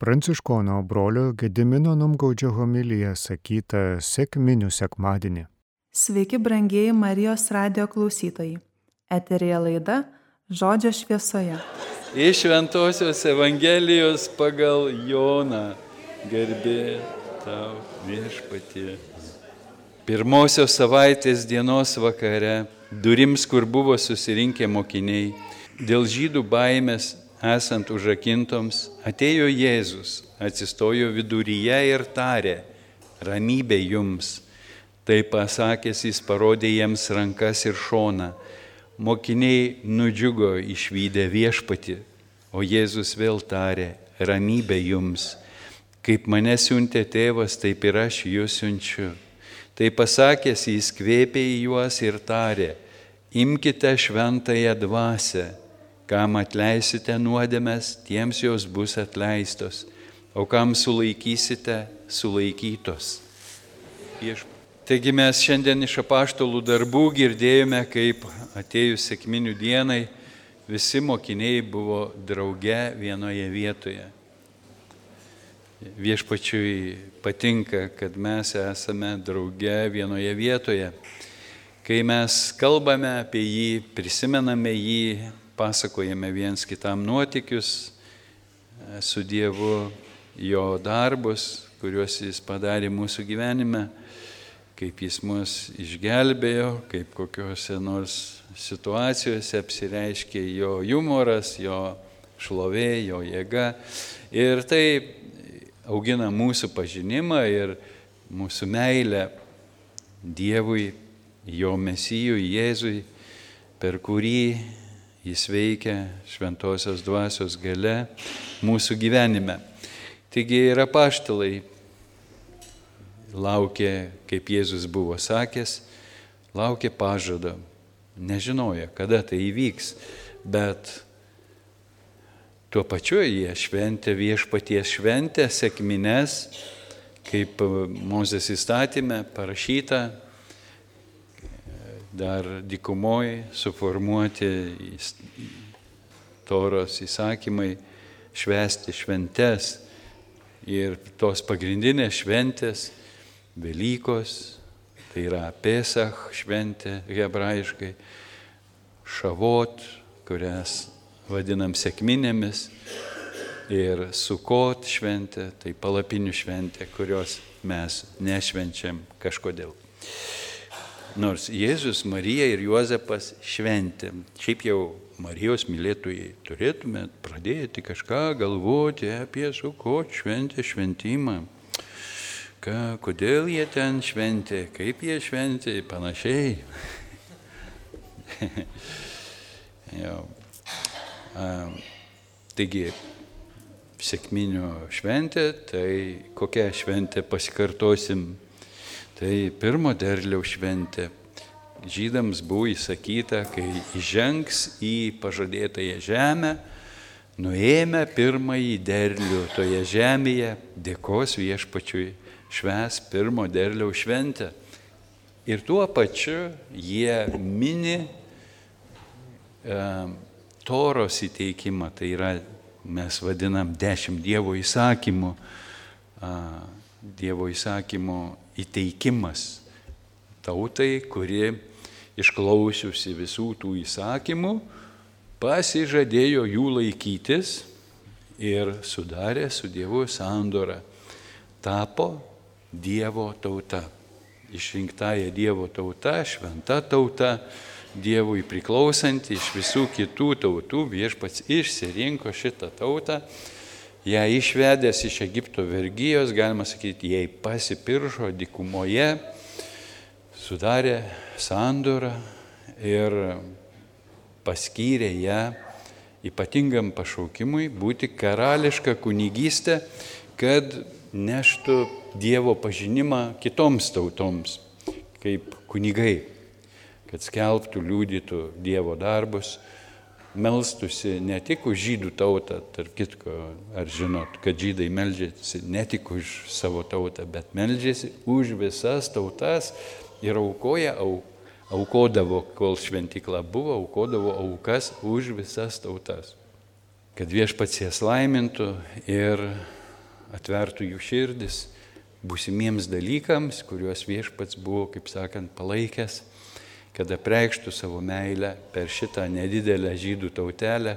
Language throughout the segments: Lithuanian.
Pranciškono brolio Gedimino Numgaudžio homilyje sakyta sėkminių sekmadienį. Sveiki, brangieji Marijos radio klausytojai. Eterija laida Žodžio šviesoje. Iš Ventosios Evangelijos pagal Joną garbė tau viešpatie. Pirmosios savaitės dienos vakare, durims, kur buvo susirinkę mokiniai, dėl žydų baimės esant užrakintoms, atėjo Jėzus, atsistojo viduryje ir tarė, ramybė jums. Tai pasakęs jis parodė jiems rankas ir šoną. Mokiniai nudžiugo išvykę viešpati, o Jėzus vėl tarė, ramybė jums. Kaip mane siuntė tėvas, taip ir aš jūs siunčiu. Tai pasakęs jis kvėpė į juos ir tarė, imkite šventąją dvasę Kam atleisite nuodėmės, tiems jos bus atleistos, o kam sulaikysite, sulaikytos. Vieš. Taigi mes šiandien iš apaštalų darbų girdėjome, kaip atėjus sėkminių dienai visi mokiniai buvo drauge vienoje vietoje. Viešpačiui patinka, kad mes esame drauge vienoje vietoje. Kai mes kalbame apie jį, prisimename jį, pasakojame viens kitam nuotikius e, su Dievu, jo darbus, kuriuos jis padarė mūsų gyvenime, kaip jis mus išgelbėjo, kaip kokiuose nors situacijose apsireiškė jo humoras, jo šlovė, jo jėga. Ir tai augina mūsų pažinimą ir mūsų meilę Dievui, jo mesijui, Jėzui, per kurį Jis veikia šventosios dvasios gale mūsų gyvenime. Taigi ir apaštalai laukė, kaip Jėzus buvo sakęs, laukė pažado, nežinojo, kada tai įvyks, bet tuo pačiu jie šventė viešpaties šventę, sėkmines, kaip Mozės įstatymė parašyta, dar dykumoje suformuoti toros įsakymai švesti šventes ir tos pagrindinės šventės, Velykos, tai yra Pesach šventė hebrajiškai, Šavot, kurias vadinam sėkminėmis, ir Sukot šventė, tai palapinių šventė, kurios mes nešvenčiam kažkodėl. Nors Jėzus, Marija ir Juozapas šventė. Šiaip jau Marijos mylėtojai turėtume pradėti kažką galvoti apie suko šventę šventimą. Ką, kodėl jie ten šventė, kaip jie šventė, panašiai. jau. A, taigi, sėkminio šventė, tai kokią šventę pasikartosim Tai pirmo derliaus šventė. Žydams buvo įsakyta, kai įžengs į pažadėtąją žemę, nuėmę pirmąjį derlių toje žemėje, dėkos viešpačiui šves pirmo derliaus šventę. Ir tuo pačiu jie mini e, toros įteikimą, tai yra, mes vadinam dešimt Dievo įsakymų, e, Dievo įsakymų įteikimas tautai, kuri išklausiusi visų tų įsakymų, pasižadėjo jų laikytis ir sudarė su Dievu sandorą. Tapo Dievo tauta. Išrinktąją Dievo tauta, šventa tauta, Dievui priklausanti iš visų kitų tautų, viešpats išsirinko šitą tautą ją išvedęs iš Egipto vergyjos, galima sakyti, jai pasipiršo dikumoje, sudarė sandorą ir paskyrė ją ypatingam pašaukimui būti karališka kunigystė, kad neštų Dievo pažinimą kitoms tautoms, kaip kunigai, kad skelbtų, liūdytų Dievo darbus, melstusi ne tik už žydų tautą, tarp kitko, ar žinot, kad žydai meldžiasi ne tik už savo tautą, bet meldžiasi už visas tautas ir aukoja, au, aukodavo, kol šventikla buvo, aukodavo aukas už visas tautas. Kad viešpats jas laimintų ir atvertų jų širdis būsimiems dalykams, kuriuos viešpats buvo, kaip sakant, palaikęs, kad apreikštų savo meilę per šitą nedidelę žydų tautelę,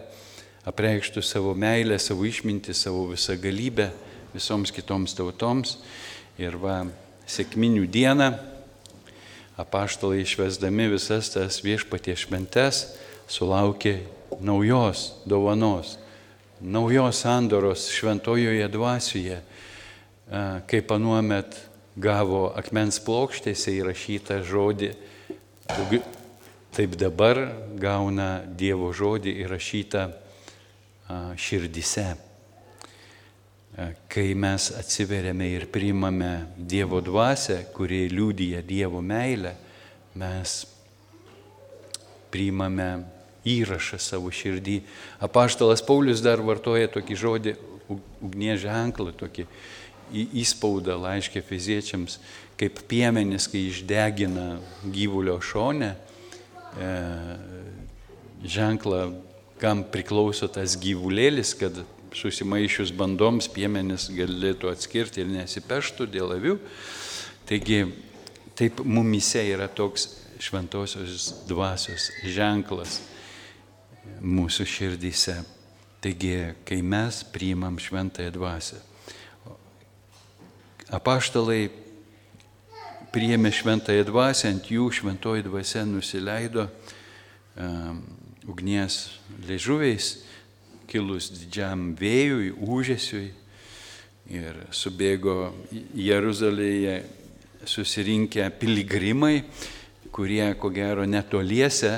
apreikštų savo meilę, savo išmintį, savo visą galybę visoms kitoms tautoms. Ir va, sėkminių dieną apaštalai išvesdami visas tas viešpaties šventes sulaukė naujos dovanos, naujos sandoros šventojoje dvasioje, kaip anuomet gavo akmens plokštėse įrašytą žodį, taip dabar gauna Dievo žodį įrašytą širdise. Kai mes atsiveriame ir priimame Dievo dvasę, kuri liūdija Dievo meilę, mes priimame įrašą savo širdį. Apaštalas Paulius dar vartoja tokį žodį ugnie ženklą, tokį įspaudą laiškė fiziečiams, kaip piemenis, kai išdegina gyvulio šonę, e, ženklą, kam priklauso tas gyvulėlis, kad susimaišius bandoms piemenis galėtų atskirti ir nesipeštų dėl avių. Taigi, taip mumise yra toks šventosios dvasios ženklas mūsų širdyse. Taigi, kai mes priimam šventąją dvasę, apaštalai priėmė šventąją dvasę, ant jų šventoji dvasė nusileido um, ugnies liežuviais, kilus didžiam vėjui, užėsiui ir subėgo Jeruzalėje susirinkę piligrimai, kurie ko gero netoliese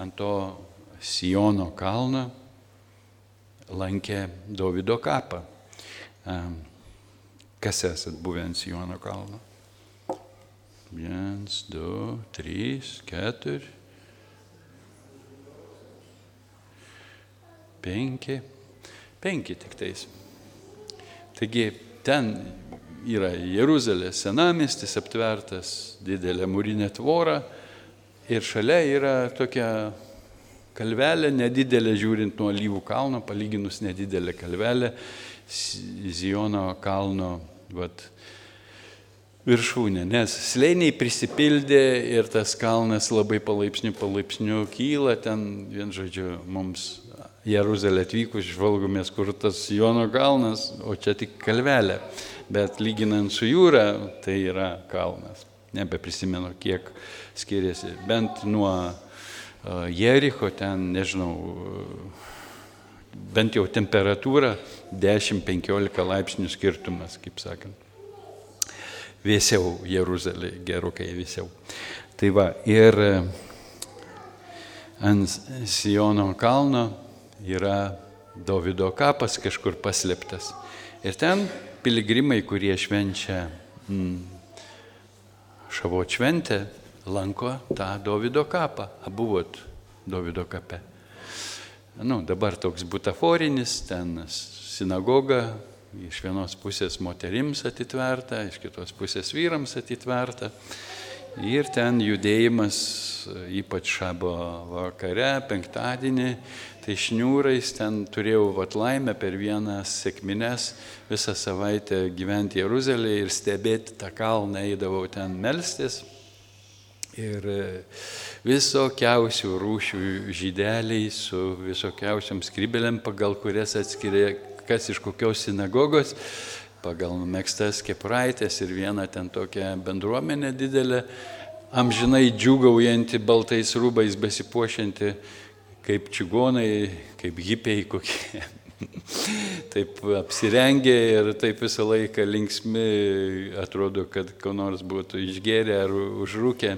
ant to Sijono kalno lankė Davido kapą. Kas esat buvę ant Sijono kalno? Vienas, du, trys, keturi. Penki. Penki tik tais. Taigi ten yra Jeruzalės senamestis aptvertas didelė mūrinė tvora ir šalia yra tokia kalvelė, nedidelė žiūrint nuo Lyvų kalno, palyginus nedidelė kalvelė, Zijono kalno vat, viršūnė, nes slėniai prisipildė ir tas kalnas labai palaipsniui palaipsniui kyla, ten, vien žodžiu, mums Jeruzalė atvykus žvalgomės, kur tas Jono kalnas, o čia tik kalvelė. Bet lyginant su jūra, tai yra kalnas. Nebeprisimenu, kiek skiriasi. Bent nuo Jericho ten, nežinau, bent jau temperatūra 10-15 laipsnių skirtumas, kaip sakant. Vėsiau Jeruzalė, gerokai vėsiau. Tai va, ir ant Siono kalno yra Davido kapas kažkur paslėptas. Ir ten piligrimai, kurie švenčia mm, šavo šventę, lanko tą Davido kapą. Abuvot Davido kape. Nu, dabar toks butaforinis, ten sinagoga, iš vienos pusės moterims atitverta, iš kitos pusės vyrams atitverta. Ir ten judėjimas, ypač šabo vakare, penktadienį, tai šniūrais ten turėjau vat laimę per vienas sėkmines visą savaitę gyventi Jeruzalėje ir stebėti tą kalną, eidavau ten melstis. Ir visokiausių rūšių žydeliai su visokiausiam skrybelėm, pagal kurias atskiria kas iš kokios sinagogos pagal mėgstas kepuraitės ir viena ten tokia bendruomenė didelė, amžinai džiugaujanti baltais rūbais besipuošianti, kaip čigonai, kaip hipiai kokie. taip apsirengę ir taip visą laiką linksmi, atrodo, kad ko nors būtų išgėrę ar užrūkę.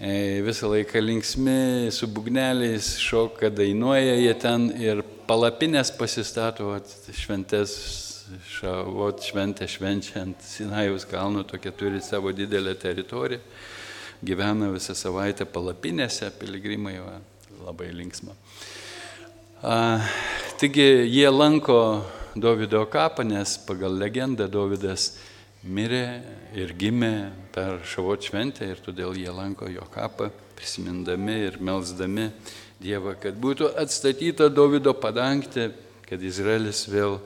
E, visą laiką linksmi, su bugneliais šoka, dainuoja jie ten ir palapinės pasistato šventės šavot šventę švenčiant Sinajaus kalno, tokia turi savo didelę teritoriją, gyvena visą savaitę palapinėse, piligrimai, va, labai linksma. A, taigi jie lanko Davido kapą, nes pagal legendą Davidas mirė ir gimė per šavot šventę ir todėl jie lanko jo kapą, prisimindami ir melzdami Dievą, kad būtų atstatyta Davido padangtė, kad Izraelis vėl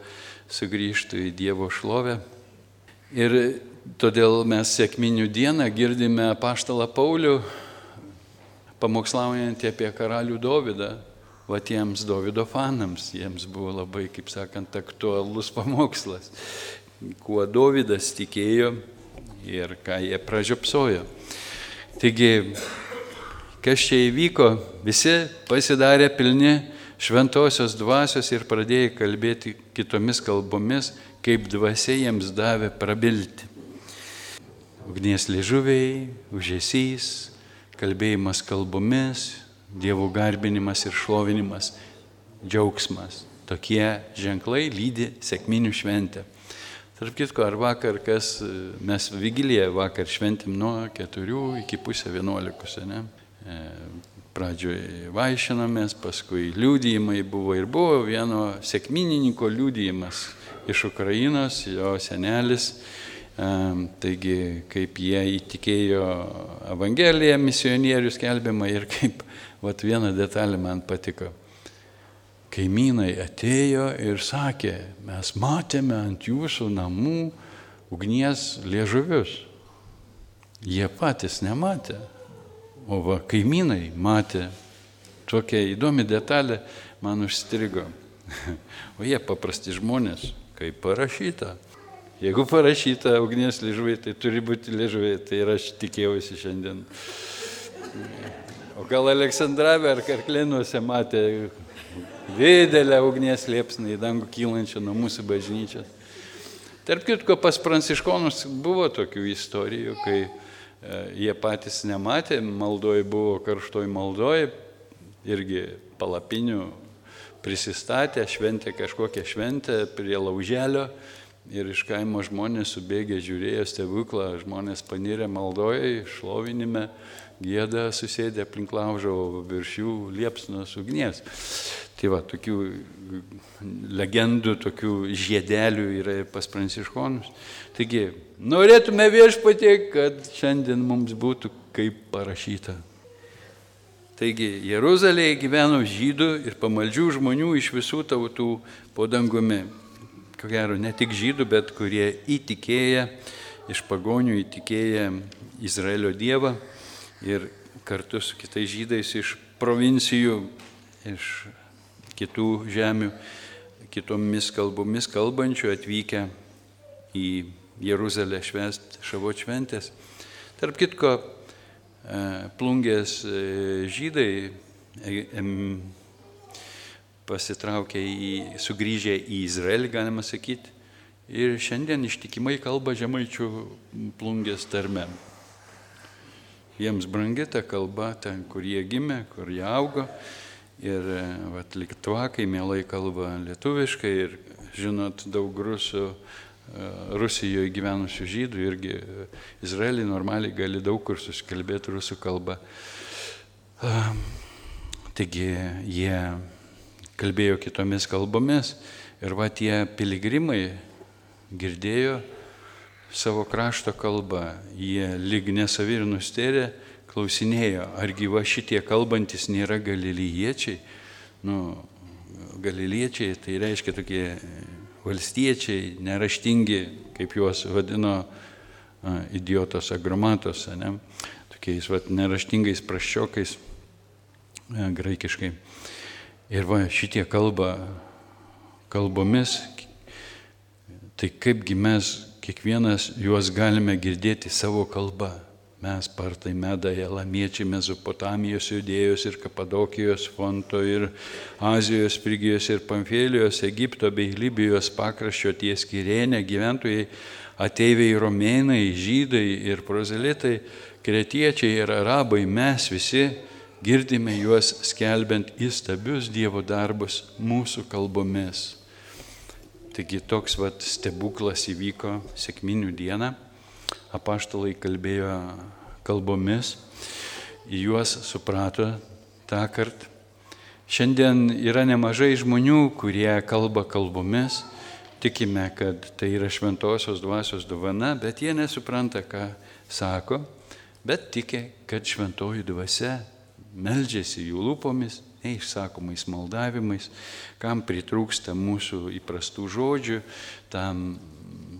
sugrįžtų į Dievo šlovę. Ir todėl mes sėkminių dieną girdime paštalą Paulių, pamokslaujantį apie karalių Dovydą. Va tiems Dovido fanams, jiems buvo labai, kaip sakant, aktualus pamokslas, kuo Dovydas tikėjo ir ką jie pražiopsojo. Taigi, kas čia įvyko, visi pasidarė pilni šventosios dvasios ir pradėjo kalbėti kitomis kalbomis, kaip dvasia jiems davė prabilti. Ugnies liežuviai, užėsys, kalbėjimas kalbomis, dievų garbinimas ir šlovinimas, džiaugsmas. Tokie ženklai lydi sėkminių šventę. Tarp kitko, ar vakar, kas mes vigiliją vakar šventėm nuo 4 iki pusę 11, ne? E, pradžioje vaišinomės, paskui liūdėjimai buvo ir buvo vieno sėkminininko liūdėjimas iš Ukrainos, jo senelis. Taigi, kaip jie įtikėjo Evangeliją, misionierių skelbimą ir kaip, vat viena detalė man patiko. Kaimynai atėjo ir sakė, mes matėme ant jūsų namų ugnies liežuvius. Jie patys nematė, o va kaimynai matė. Tokia įdomi detalė man užstrigo. O jie paprasti žmonės, kaip parašyta. Jeigu parašyta ugnies liežuviai, tai turi būti liežuviai, tai ir aš tikėjausi šiandien. O gal Aleksandravė ar Karklinuose matė didelę ugnies liepsną į dangų kylančią nuo mūsų bažnyčios. Tarp kitko, pas pranciškonus buvo tokių istorijų, kai jie patys nematė, maldoj buvo karštoj maldoj, irgi palapinių prisistatė, šventė kažkokią šventę prie lauželio ir iš kaimo žmonės subėgė, žiūrėjo stebuklą, žmonės panirė maldoje, šlovinime, gėda susėdė aplink laužą, o virš jų liepsnos ugnies. Tai va, tokių legendų, tokių žiedelių yra ir pas pranciškonus. Taigi, norėtume viešpatie, kad šiandien mums būtų kaip parašyta. Taigi Jeruzalėje gyveno žydų ir pamaldžių žmonių iš visų tautų po dangumi. Ko gero, ne tik žydų, bet kurie įtikėję, iš pagonių įtikėję Izraelio Dievą ir kartu su kitais žydais iš provincijų, iš kitų žemių, kitomis kalbomis kalbančių atvykę į Jeruzalę švest šavo šventės. Tarp kitko, E, plungės e, žydai e, pasitraukė į, sugrįžę į Izraelį, galima sakyti, ir šiandien ištikimai kalba žemaičių plungės tarme. Jiems brangi ta kalba, ten, kur jie gimė, kur jie augo. Ir vat, liktuakai mielai kalba lietuviškai ir žinot daug rusų Rusijoje gyvenusių žydų irgi Izraelį normaliai gali daug kur susikalbėti rusų kalba. Taigi jie kalbėjo kitomis kalbomis ir va tie piligrimai girdėjo savo krašto kalbą, jie lyg nesavi ir nustėrė, klausinėjo, argi va šitie kalbantis nėra galilyječiai. Nu, galilyječiai tai reiškia tokie valstiečiai, neraštingi, kaip juos vadino idiotos agromatos, ne? tokiais vat, neraštingais praščiokais graikiškai. Ir va šitie kalba kalbomis, tai kaipgi mes kiekvienas juos galime girdėti savo kalbą. Mes partai medai, elamiečiai, Mezopotamijos, Judėjos ir Kapadokijos, Fonto ir Azijos, Frigijos ir Pamfėlijos, Egipto bei Libijos pakraščio ties Kirėnė gyventojai, ateiviai romėnai, žydai ir prozelitai, kretiečiai ir arabai, mes visi girdime juos skelbiant įstabius Dievo darbus mūsų kalbomis. Taigi toks vat stebuklas įvyko sėkminių dieną apaštalai kalbėjo kalbomis, juos suprato tą kartą. Šiandien yra nemažai žmonių, kurie kalba kalbomis, tikime, kad tai yra šventosios dvasios dovana, bet jie nesupranta, ką sako, bet tiki, kad šventoji dvasia meldžiasi jų lūpomis neišsakomais maldavimais, kam pritrūksta mūsų įprastų žodžių, tam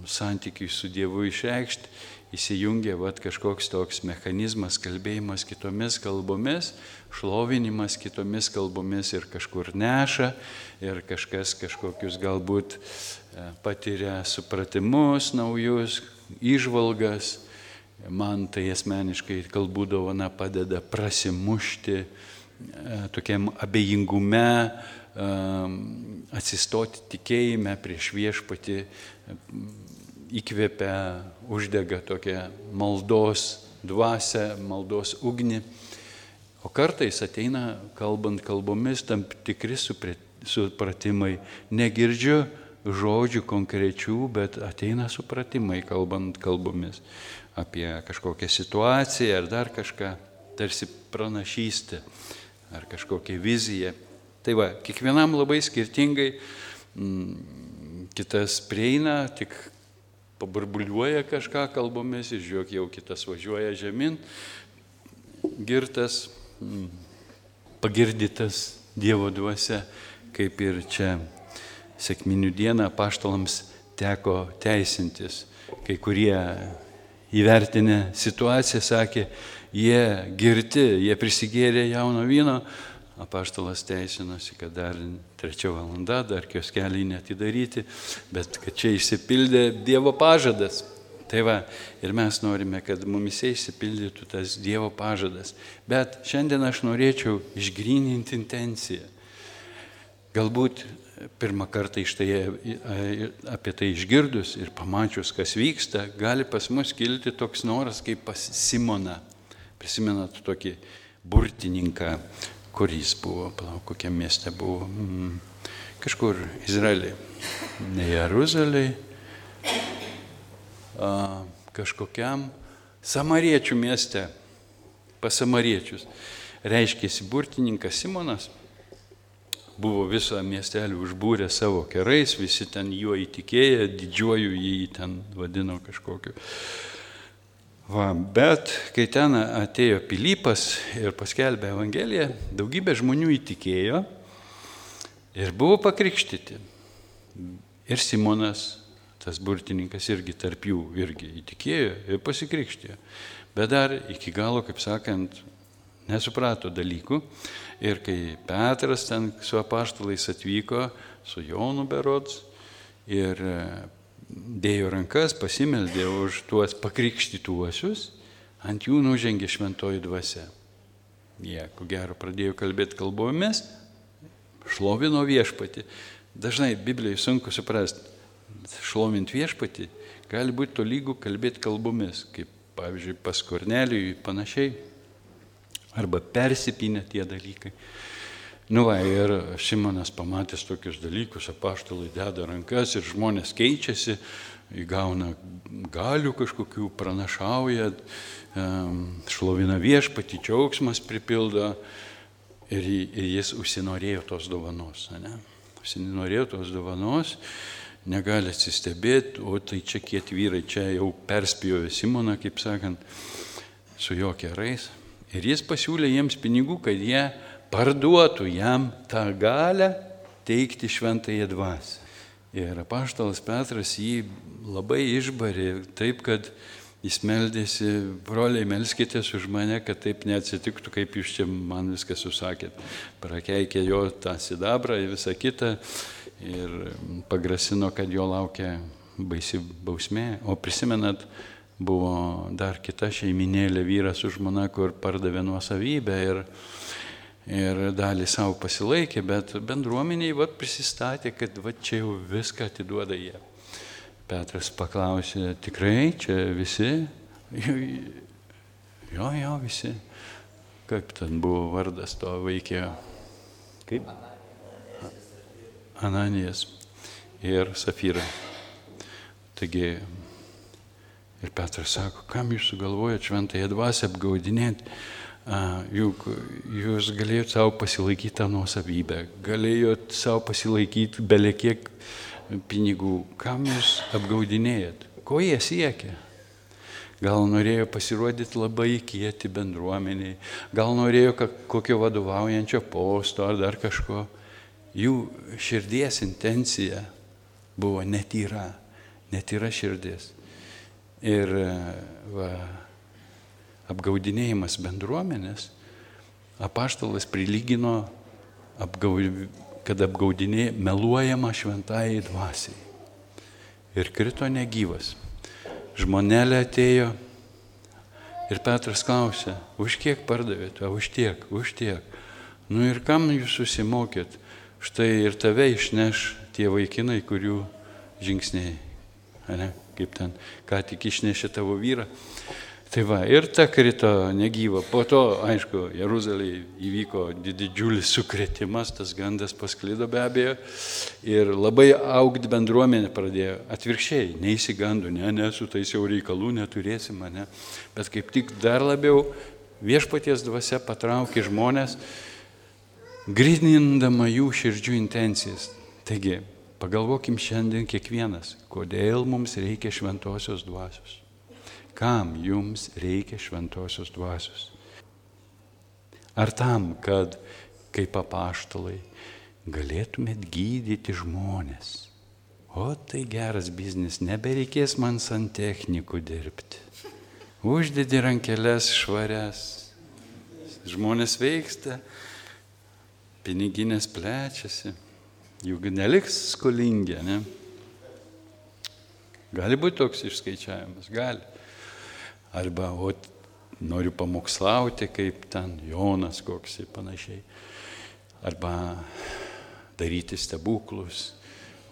santykiui su Dievu išreikšti, įsijungia vat, kažkoks toks mechanizmas, kalbėjimas kitomis kalbomis, šlovinimas kitomis kalbomis ir kažkur neša, ir kažkas kažkokius galbūt e, patiria supratimus naujus, išvalgas. Man tai asmeniškai kalbų dovana padeda prasimušti e, tokiam abejingume, e, atsistoti tikėjime prieš viešpati, įkvepia, uždega tokią maldos dvasę, maldos ugnį. O kartais ateina, kalbant kalbomis, tam tikri supratimai. Negirdžiu žodžių konkrečių, bet ateina supratimai, kalbant kalbomis apie kažkokią situaciją ar dar kažką, tarsi pranašystė ar kažkokią viziją. Tai va, kiekvienam labai skirtingai, mm, kitas prieina, tik paburbuliuoja kažką kalbomis žiūrėk, jau kitas važiuoja žemyn, girtas pagirdytas Dievo dvasia, kaip ir čia sėkminių dieną paštalams teko teisintis. Kai kurie įvertinę situaciją sakė, jie girti, jie prisigėrė jauno vyno, apaštalas teisinosi, kad dar trečia valanda, dar kioskelį netidaryti, bet kad čia išsipildė Dievo pažadas. Tai va, ir mes norime, kad mumise išsipildytų tas Dievo pažadas. Bet šiandien aš norėčiau išgryninti intenciją. Galbūt pirmą kartą iš tai, apie tai išgirdus ir pamačius, kas vyksta, gali pas mus kilti toks noras kaip pas Simoną. Prisimenat tokį burtininką, kur jis buvo, palauk, kokiam mieste buvo. Mm, kažkur Izraeliai. Ne Jeruzalėje kažkokiam samariečių mieste, pas samariečius. Reiškėsi burtininkas Simonas, buvo visą miestelį užbūrę savo kerais, visi ten juo įtikėję, didžiuoju jį ten vadino kažkokiu. Va, bet kai ten atėjo Pilypas ir paskelbė Evangeliją, daugybė žmonių įtikėjo ir buvo pakrikštyti. Ir Simonas tas burtininkas irgi tarp jų irgi įtikėjo ir pasikrikštėjo. Bet dar iki galo, kaip sakant, nesuprato dalykų. Ir kai Petras ten su apaštalais atvyko, su Jonu Berods, ir dėjo rankas, pasimeldė už tuos pakrikštytuosius, ant jų nužengė šventoji dvasia. Jie, ko gero, pradėjo kalbėti kalbomis, šlovino viešpati. Dažnai Biblijai sunku suprasti, šlovinti viešpatį, gali būti tolygų kalbėti kalbomis, kaip pavyzdžiui pas Kornelijui panašiai, arba persipinę tie dalykai. Nu va, ir Šimonas pamatęs tokius dalykus, apaštalai deda rankas ir žmonės keičiasi, įgauna galių kažkokių, pranašauja, šlovina viešpatį, džiaugsmas pripildo ir, ir jis užsinorėjo tos dovanos. Ne? Užsinorėjo tos dovanos negali atsistebėti, o tai čia kiet vyrai, čia jau perspėjo Simoną, kaip sakant, su jo kerais. Ir jis pasiūlė jiems pinigų, kad jie parduotų jam tą galę teikti šventąją dvasę. Ir apaštalas Petras jį labai išbarė taip, kad jis meldėsi, broliai, melskitės už mane, kad taip neatsitiktų, kaip jūs čia man viską susakėt. Prakeikė jo tą sidabrą ir visą kitą ir pagrasino, kad jo laukia baisi bausmė. O prisimenat, buvo dar kita šeiminėlė vyras su žmona, kur pardavė nuosavybę ir, ir dalį savo pasilaikė, bet bendruomeniai vat, prisistatė, kad vat, čia jau viską atiduoda jie. Petras paklausė, tikrai čia visi? Jo, jo, visi. Kaip ten buvo vardas to vaikėjo? Kaip? Ananijas ir Safyra. Taigi ir Petras sako, kam jūs sugalvojate šventąją dvasę apgaudinėti, juk jūs galėjote savo pasilaikyti tą nuosavybę, galėjote savo pasilaikyti beliekiek pinigų, kam jūs apgaudinėjat, ko jie siekia, gal norėjo pasirodyti labai kieti bendruomeniai, gal norėjo kokio vadovaujančio posto ar dar kažko. Jų širdies intencija buvo netyra, netyra širdis. Ir va, apgaudinėjimas bendruomenės apaštalas prilygino, apgaud, kad apgaudinė meluojama šventai dvasiai. Ir krito negyvas žmonelė atėjo ir Petras klausė, už kiek pardavėte, už tiek, už tiek. Nu ir kam jūs susimokėt? Štai ir tave išneš tie vaikinai, kurių žingsniai, ne, kaip ten, ką tik išnešė tavo vyrą. Tai va, ir ta krito negyva. Po to, aišku, Jeruzalėje įvyko didžiulis sukretimas, tas gandas pasklido be abejo. Ir labai augti bendruomenė pradėjo. Atvirkščiai, neįsigandų, ne, ne, su tais jau reikalų neturėsim, ne. Bet kaip tik dar labiau viešpaties dvasia patraukė žmonės, grinindama jų širdžių intencijas. Taigi, pagalvokim šiandien kiekvienas, kodėl mums reikia šventosios dvasios. Kam jums reikia šventosios dvasios? Ar tam, kad kaip apaštalai galėtumėt gydyti žmonės? O tai geras biznis, nebereikės man santechnikų dirbti. Uždedi rankelės švarias, žmonės veiksta, piniginės plečiasi, juk neliks skolingi, ne? Gali būti toks išskaičiavimas, gali. Arba, o noriu pamokslauti, kaip ten Jonas koks ir panašiai. Arba daryti stebuklus,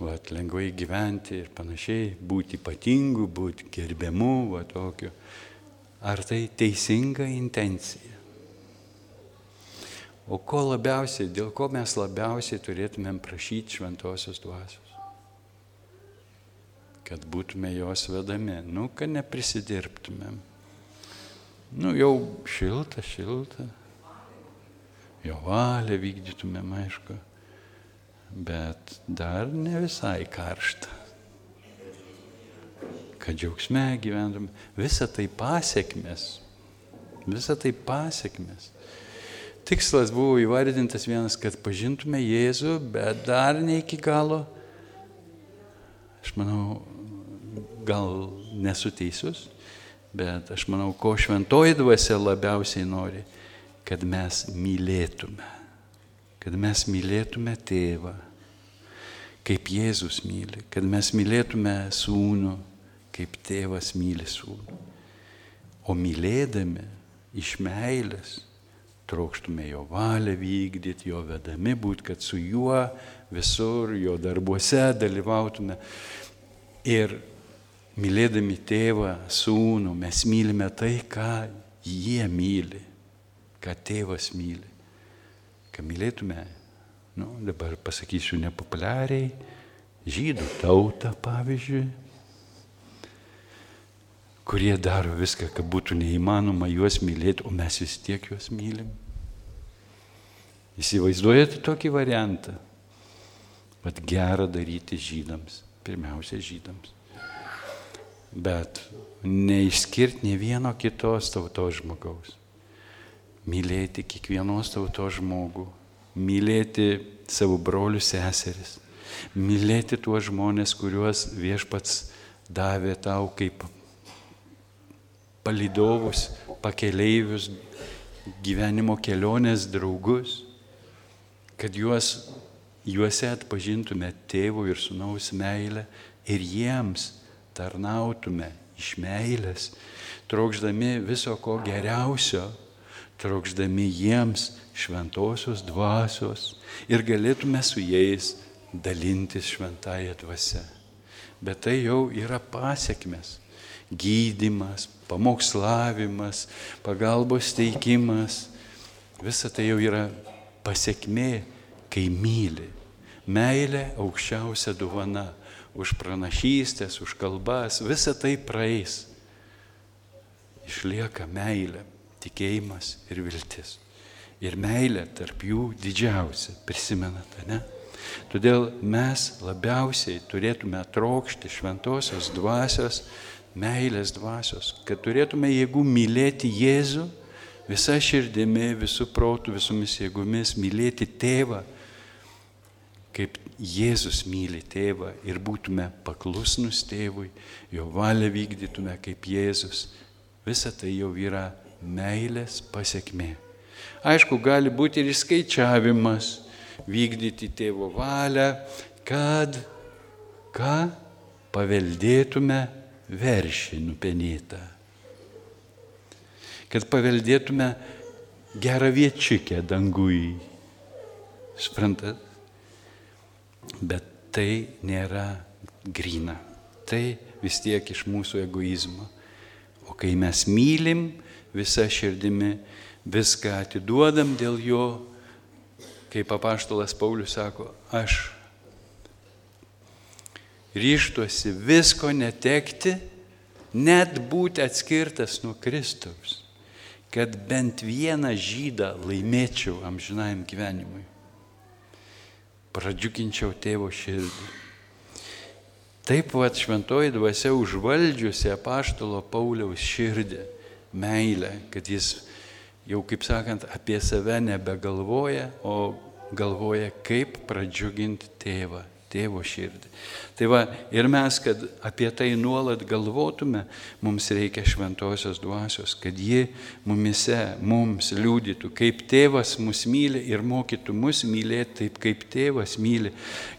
vat, lengvai gyventi ir panašiai, būti ypatingu, būti gerbiamu, va tokiu. Ar tai teisinga intencija? O ko labiausiai, dėl ko mes labiausiai turėtumėm prašyti šventosios dvasios? Kad būtume jos vedami, nu, kad neprisidirbtumėm Nu, jau šilta, šilta. Jo valią vykdytumėm, aišku. Bet dar ne visai karšta. Kad džiaugsme gyventum. Visa tai pasiekmes. Visa tai pasiekmes. Tikslas buvo įvardintas vienas, kad pažintume Jėzų, bet dar ne iki galo. Aš manau, gal nesu teisus, Bet aš manau, ko šventoji dvasia labiausiai nori, kad mes mylėtume. Kad mes mylėtume tėvą, kaip Jėzus myli. Kad mes mylėtume sūnų, kaip tėvas myli sūnų. O mylėdami iš meilės trokštume jo valią vykdyti, jo vedami būti, kad su juo visur, jo darbuose dalyvautume. Ir mylėdami tėvą, sūnų, mes mylime tai, ką jie myli, ką tėvas myli. Ką mylėtume, nu, dabar pasakysiu nepopuliariai, žydų tautą, pavyzdžiui, kurie daro viską, kad būtų neįmanoma juos mylėti, o mes vis tiek juos mylim. Įsivaizduojate tokį variantą? Vat gera daryti žydams, pirmiausia žydams bet neišskirti ne vieno kitos tautos žmogaus. Mylėti kiekvienos tautos žmogų, mylėti savo brolius seseris, mylėti tuos žmonės, kuriuos viešpats davė tau kaip palidovus, pakeleivius, gyvenimo kelionės draugus, kad juos, juose atpažintume tėvų ir sunaus meilę ir jiems tarnautume iš meilės, trokšdami viso ko geriausio, trokšdami jiems šventosios dvasios ir galėtume su jais dalintis šventąją dvasę. Bet tai jau yra pasiekmes - gydimas, pamokslavimas, pagalbos teikimas. Visa tai jau yra pasiekmė, kai myli. Meilė aukščiausia dovana už pranašystės, už kalbas, visa tai praeis. Išlieka meilė, tikėjimas ir viltis. Ir meilė tarp jų didžiausia, prisimenate, ne? Todėl mes labiausiai turėtume trokšti šventosios dvasios meilės dvasios, kad turėtume jėgų mylėti Jėzų visą širdimi, visų protų, visomis jėgomis, mylėti tėvą, kaip Jėzus myli tėvą ir būtume paklusnus tėvui, jo valią vykdytume kaip Jėzus. Visa tai jau yra meilės pasiekmė. Aišku, gali būti ir skaičiavimas, vykdyti tėvo valią, kad ką paveldėtume veršį nupenėtą. Kad paveldėtume gerą viečiukę dangui. Suprantat? Bet tai nėra grina. Tai vis tiek iš mūsų egoizmo. O kai mes mylim visą širdimi, viską atiduodam dėl jo, kaip apaštalas Paulius sako, aš ryštuosi visko netekti, net būti atskirtas nuo Kristaus, kad bent vieną žydą laimėčiau amžinajam gyvenimui. Pradžiuginčiau tėvo širdį. Taip pat šventoji dvasia užvaldžiusi apaštalo Pauliaus širdį, meilę, kad jis jau, kaip sakant, apie save nebegalvoja, o galvoja, kaip pradžiuginti tėvą tėvo širdį. Tai va, ir mes, kad apie tai nuolat galvotume, mums reikia šventosios dvasios, kad ji mumise, mums liūdytų, kaip tėvas mus myli ir mokytų mus mylėti taip, kaip tėvas myli,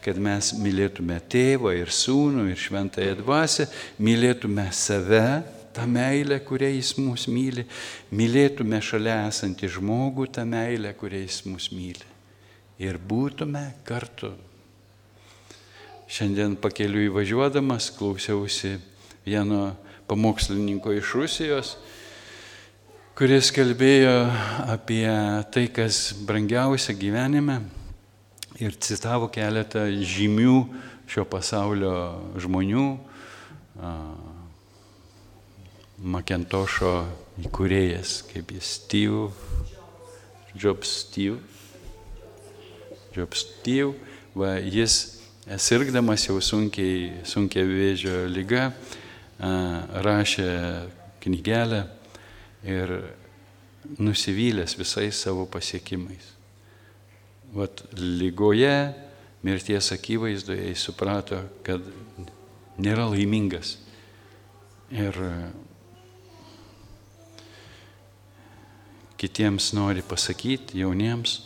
kad mes mylėtume tėvą ir sūnų ir šventąją dvasę, mylėtume save, tą meilę, kurią jis mus myli, mylėtume šalia esantį žmogų tą meilę, kurią jis mus myli. Ir būtume kartu Šiandien pakeliu įvažiuodamas klausiausi vieno pamokslininko iš Rusijos, kuris kalbėjo apie tai, kas brangiausia gyvenime ir citavo keletą žymių šio pasaulio žmonių. Makentošo įkūrėjas, kaip jis Steve, Jobs Steve. Jobs Steve, va, jis sirgdamas jau sunkiai, sunkia vėžio lyga, rašė knygelę ir nusivylęs visais savo pasiekimais. Vat lygoje, mirties akivaizdoje jis suprato, kad nėra laimingas. Ir kitiems nori pasakyti, jauniems,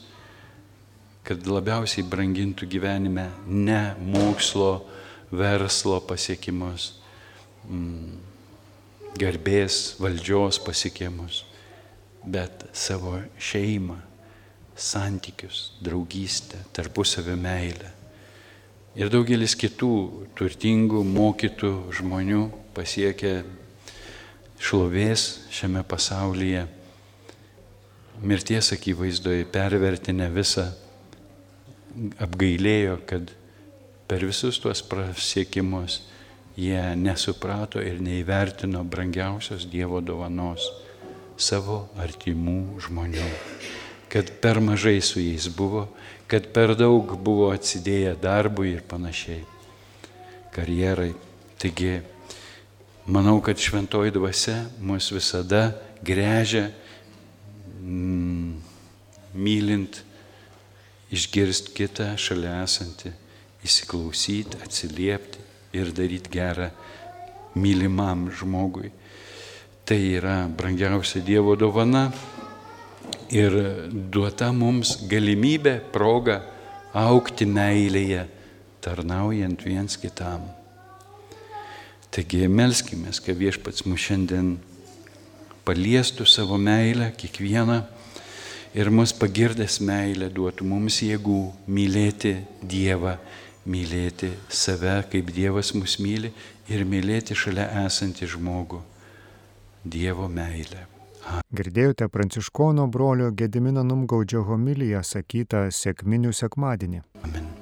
kad labiausiai brangintų gyvenime ne mokslo, verslo pasiekimus, mm, garbės, valdžios pasiekimus, bet savo šeimą, santykius, draugystę, tarpusavio meilę. Ir daugelis kitų turtingų, mokytų žmonių pasiekė šlovės šiame pasaulyje, mirties akivaizdoje pervertinę visą apgailėjo, kad per visus tuos pasiekimus jie nesuprato ir neįvertino brangiausios Dievo dovanos savo artimų žmonių. Kad per mažai su jais buvo, kad per daug buvo atsidėję darbui ir panašiai, karjerai. Taigi, manau, kad šventoji dvasia mus visada grežia mm, mylint išgirsti kitą šalia esantį, įsiklausyti, atsiliepti ir daryti gerą mylimam žmogui. Tai yra brangiausia Dievo dovana ir duota mums galimybė, proga aukti meilėje, tarnaujant viens kitam. Taigi melskime, kad viešpats mus šiandien paliestų savo meilę kiekvieną ir mus pagirdęs meilę duotų mums jėgų mylėti Dievą, mylėti save, kaip Dievas mus myli ir mylėti šalia esantį žmogų. Dievo meilę. Girdėjote pranciškono brolio Gedimino Numgaudžio homiliją sakytą sėkminių sekmadienį. Amen.